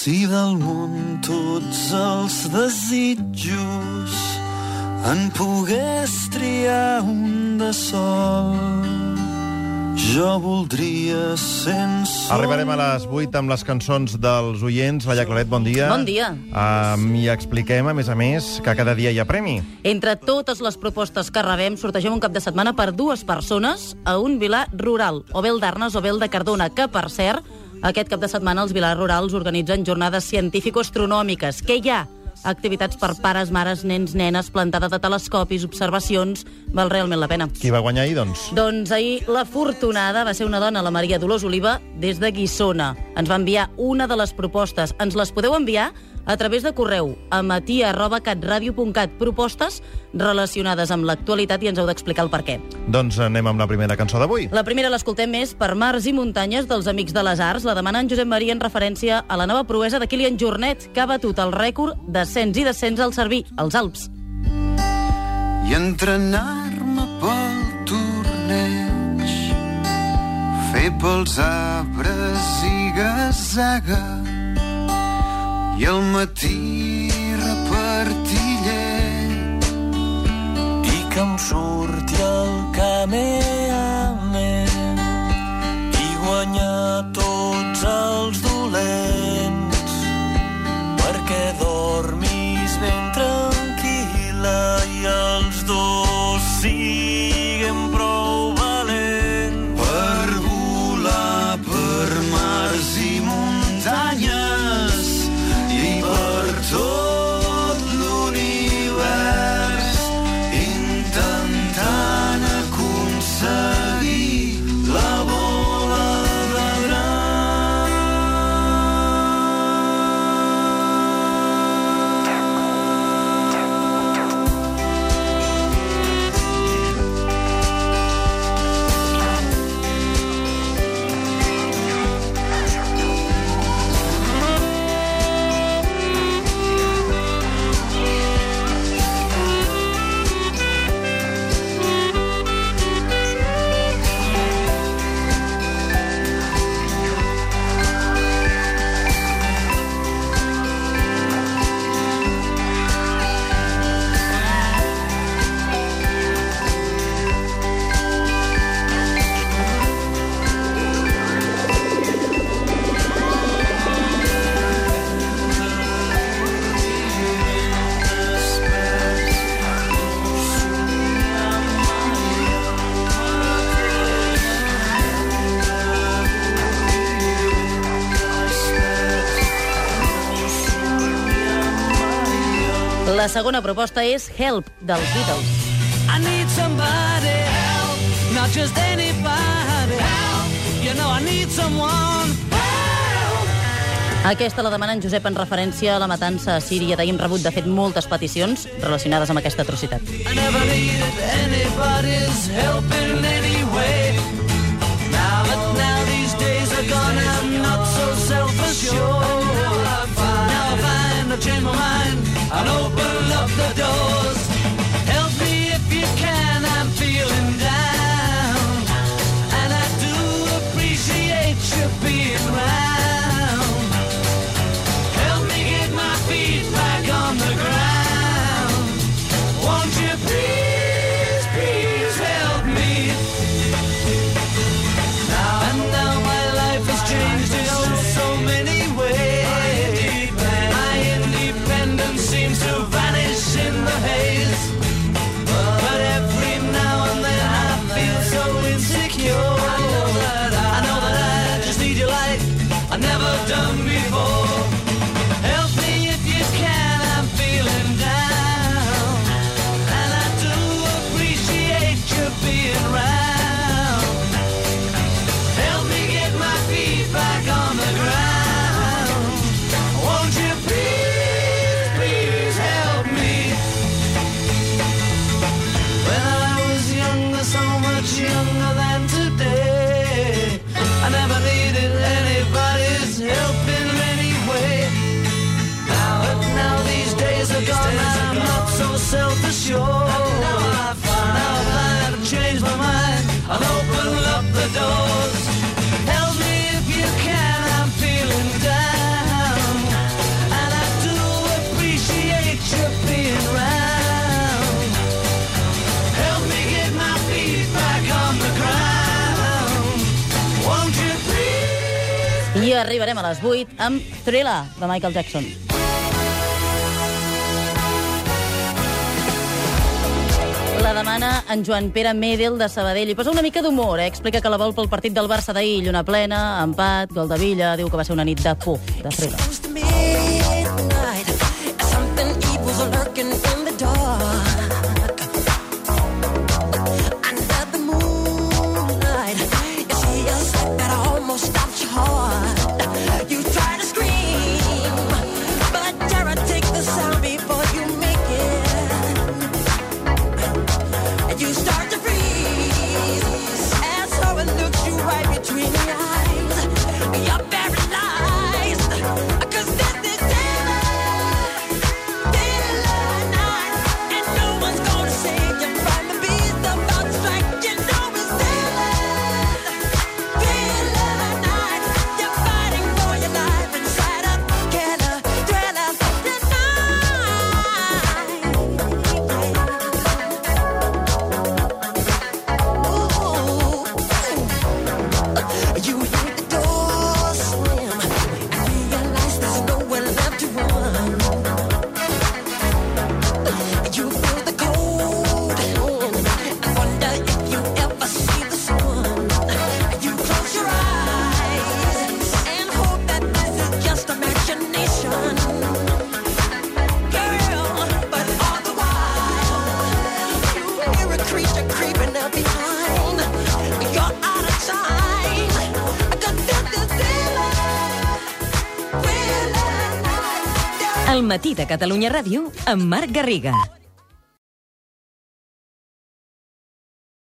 Si del món tots els desitjos en pogués triar un de sol, jo voldria sense... Arribarem a les 8 amb les cançons dels oients. Laia Claret, bon dia. Bon dia. Um, I expliquem, a més a més, que cada dia hi ha premi. Entre totes les propostes que rebem, sortegem un cap de setmana per dues persones a un vilar rural, o bé el d'Arnes o bé el de Cardona, que, per cert, aquest cap de setmana els vilars rurals organitzen jornades científico-astronòmiques. Què hi ha? Activitats per pares, mares, nens, nenes, plantada de telescopis, observacions... Val realment la pena. Qui va guanyar ahir, doncs? Doncs ahir la fortunada va ser una dona, la Maria Dolors Oliva, des de Guissona. Ens va enviar una de les propostes. Ens les podeu enviar a través de correu a matia.catradio.cat propostes relacionades amb l'actualitat i ens heu d'explicar el per què. Doncs anem amb la primera cançó d'avui. La primera l'escoltem més per Mars i Muntanyes dels Amics de les Arts. La demana en Josep Maria en referència a la nova proesa de Kilian Jornet, que ha batut el rècord d'ascens i descens al Cerví, als Alps. i entrenar-me pel torneig fer pels arbres i gasaga i al matí repartir llet i que em surti el cameo La segona proposta és Help, dels Beatles. I need somebody help, not just anybody help. You know I need someone. Aquesta la demana en Josep en referència a la matança a Síria. D'ahir hem rebut, de fet, moltes peticions relacionades amb aquesta atrocitat. Now, now so self-assured. Now I find, I changed my mind. an open arribarem a les 8 amb Thriller, de Michael Jackson. La demana en Joan Pere Medel de Sabadell. I posa una mica d'humor, eh? Explica que la vol pel partit del Barça d'ahir. Lluna plena, empat, gol de Villa... Diu que va ser una nit de por, de Thriller. El matí de Catalunya Ràdio amb Marc Garriga.